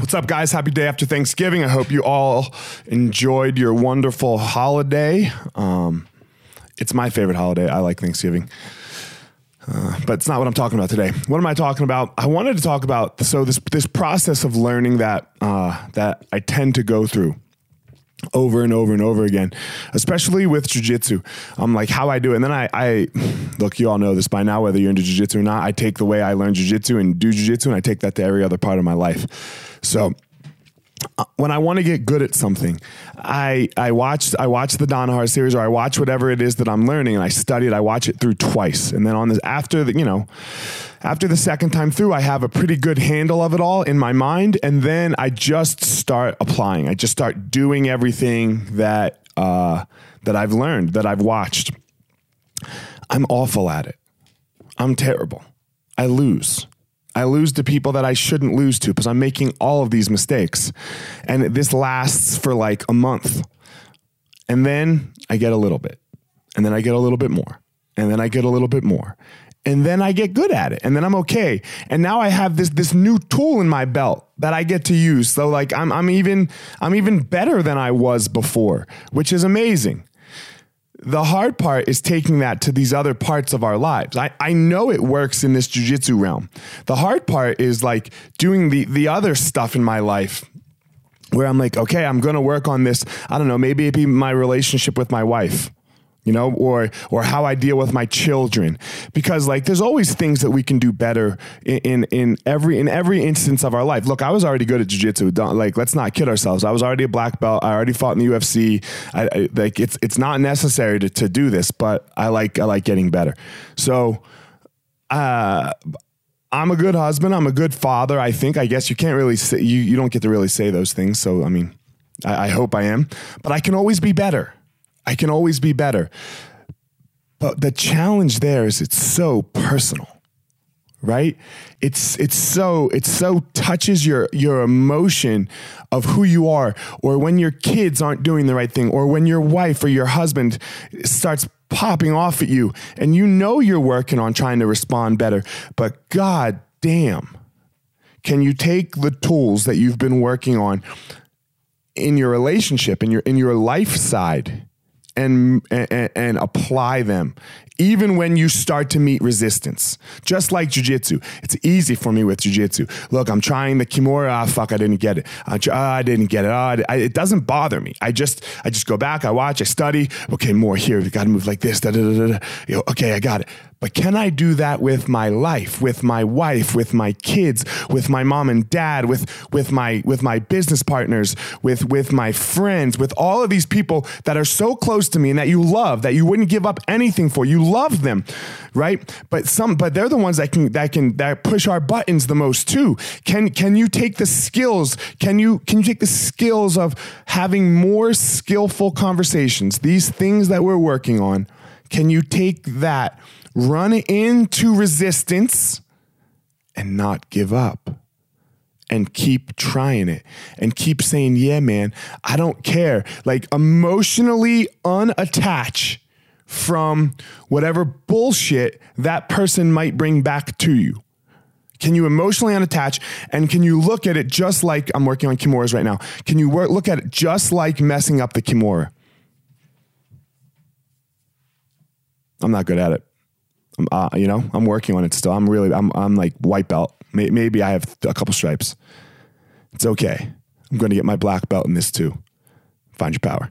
What's up, guys? Happy day after Thanksgiving. I hope you all enjoyed your wonderful holiday. Um, it's my favorite holiday. I like Thanksgiving. Uh, but it's not what I'm talking about today. What am I talking about? I wanted to talk about so this this process of learning that uh, that I tend to go through over and over and over again, especially with jujitsu. I'm like how I do it. And then I, I look, you all know this by now, whether you're into jujitsu or not. I take the way I learn jujitsu and do jujitsu, and I take that to every other part of my life. So when I want to get good at something, I I watch I watch the Danaher series or I watch whatever it is that I'm learning and I study it. I watch it through twice, and then on this after the you know after the second time through, I have a pretty good handle of it all in my mind, and then I just start applying. I just start doing everything that uh, that I've learned that I've watched. I'm awful at it. I'm terrible. I lose. I lose to people that I shouldn't lose to because I'm making all of these mistakes. And this lasts for like a month. And then I get a little bit. And then I get a little bit more. And then I get a little bit more. And then I get good at it. And then I'm okay. And now I have this this new tool in my belt that I get to use. So like I'm I'm even I'm even better than I was before, which is amazing the hard part is taking that to these other parts of our lives. I, I know it works in this jujitsu realm. The hard part is like doing the the other stuff in my life where I'm like, okay, I'm gonna work on this. I don't know, maybe it be my relationship with my wife you know, or or how I deal with my children, because like there's always things that we can do better in in, in every in every instance of our life. Look, I was already good at jujitsu. Don't like let's not kid ourselves. I was already a black belt. I already fought in the UFC. I, I, like it's it's not necessary to to do this, but I like I like getting better. So, uh, I'm a good husband. I'm a good father. I think. I guess you can't really say you you don't get to really say those things. So I mean, I, I hope I am, but I can always be better. I can always be better. But the challenge there is it's so personal. Right? It's it's so it so touches your your emotion of who you are or when your kids aren't doing the right thing or when your wife or your husband starts popping off at you and you know you're working on trying to respond better, but god damn. Can you take the tools that you've been working on in your relationship in your in your life side and, and, and apply them even when you start to meet resistance. Just like jujitsu, it's easy for me with jujitsu. Look, I'm trying the kimura. Ah, fuck, I didn't get it. Ah, I, oh, ah, I didn't get it. Oh, I, it doesn't bother me. I just, I just go back. I watch. I study. Okay, more here. We got to move like this. Da, da, da. You know, okay, I got it. But can I do that with my life, with my wife, with my kids, with my mom and dad, with with my with my business partners, with with my friends, with all of these people that are so close to me and that you love, that you wouldn't give up anything for. Love them, right? But some but they're the ones that can that can that push our buttons the most too. Can can you take the skills? Can you can you take the skills of having more skillful conversations? These things that we're working on, can you take that run into resistance and not give up and keep trying it and keep saying, yeah, man, I don't care. Like emotionally unattach from whatever bullshit that person might bring back to you. Can you emotionally unattach and can you look at it just like I'm working on Kimuras right now? Can you work, look at it just like messing up the Kimura? I'm not good at it. Uh, you know, I'm working on it still. I'm really, I'm, I'm like white belt. Maybe I have a couple stripes. It's okay. I'm going to get my black belt in this too. Find your power.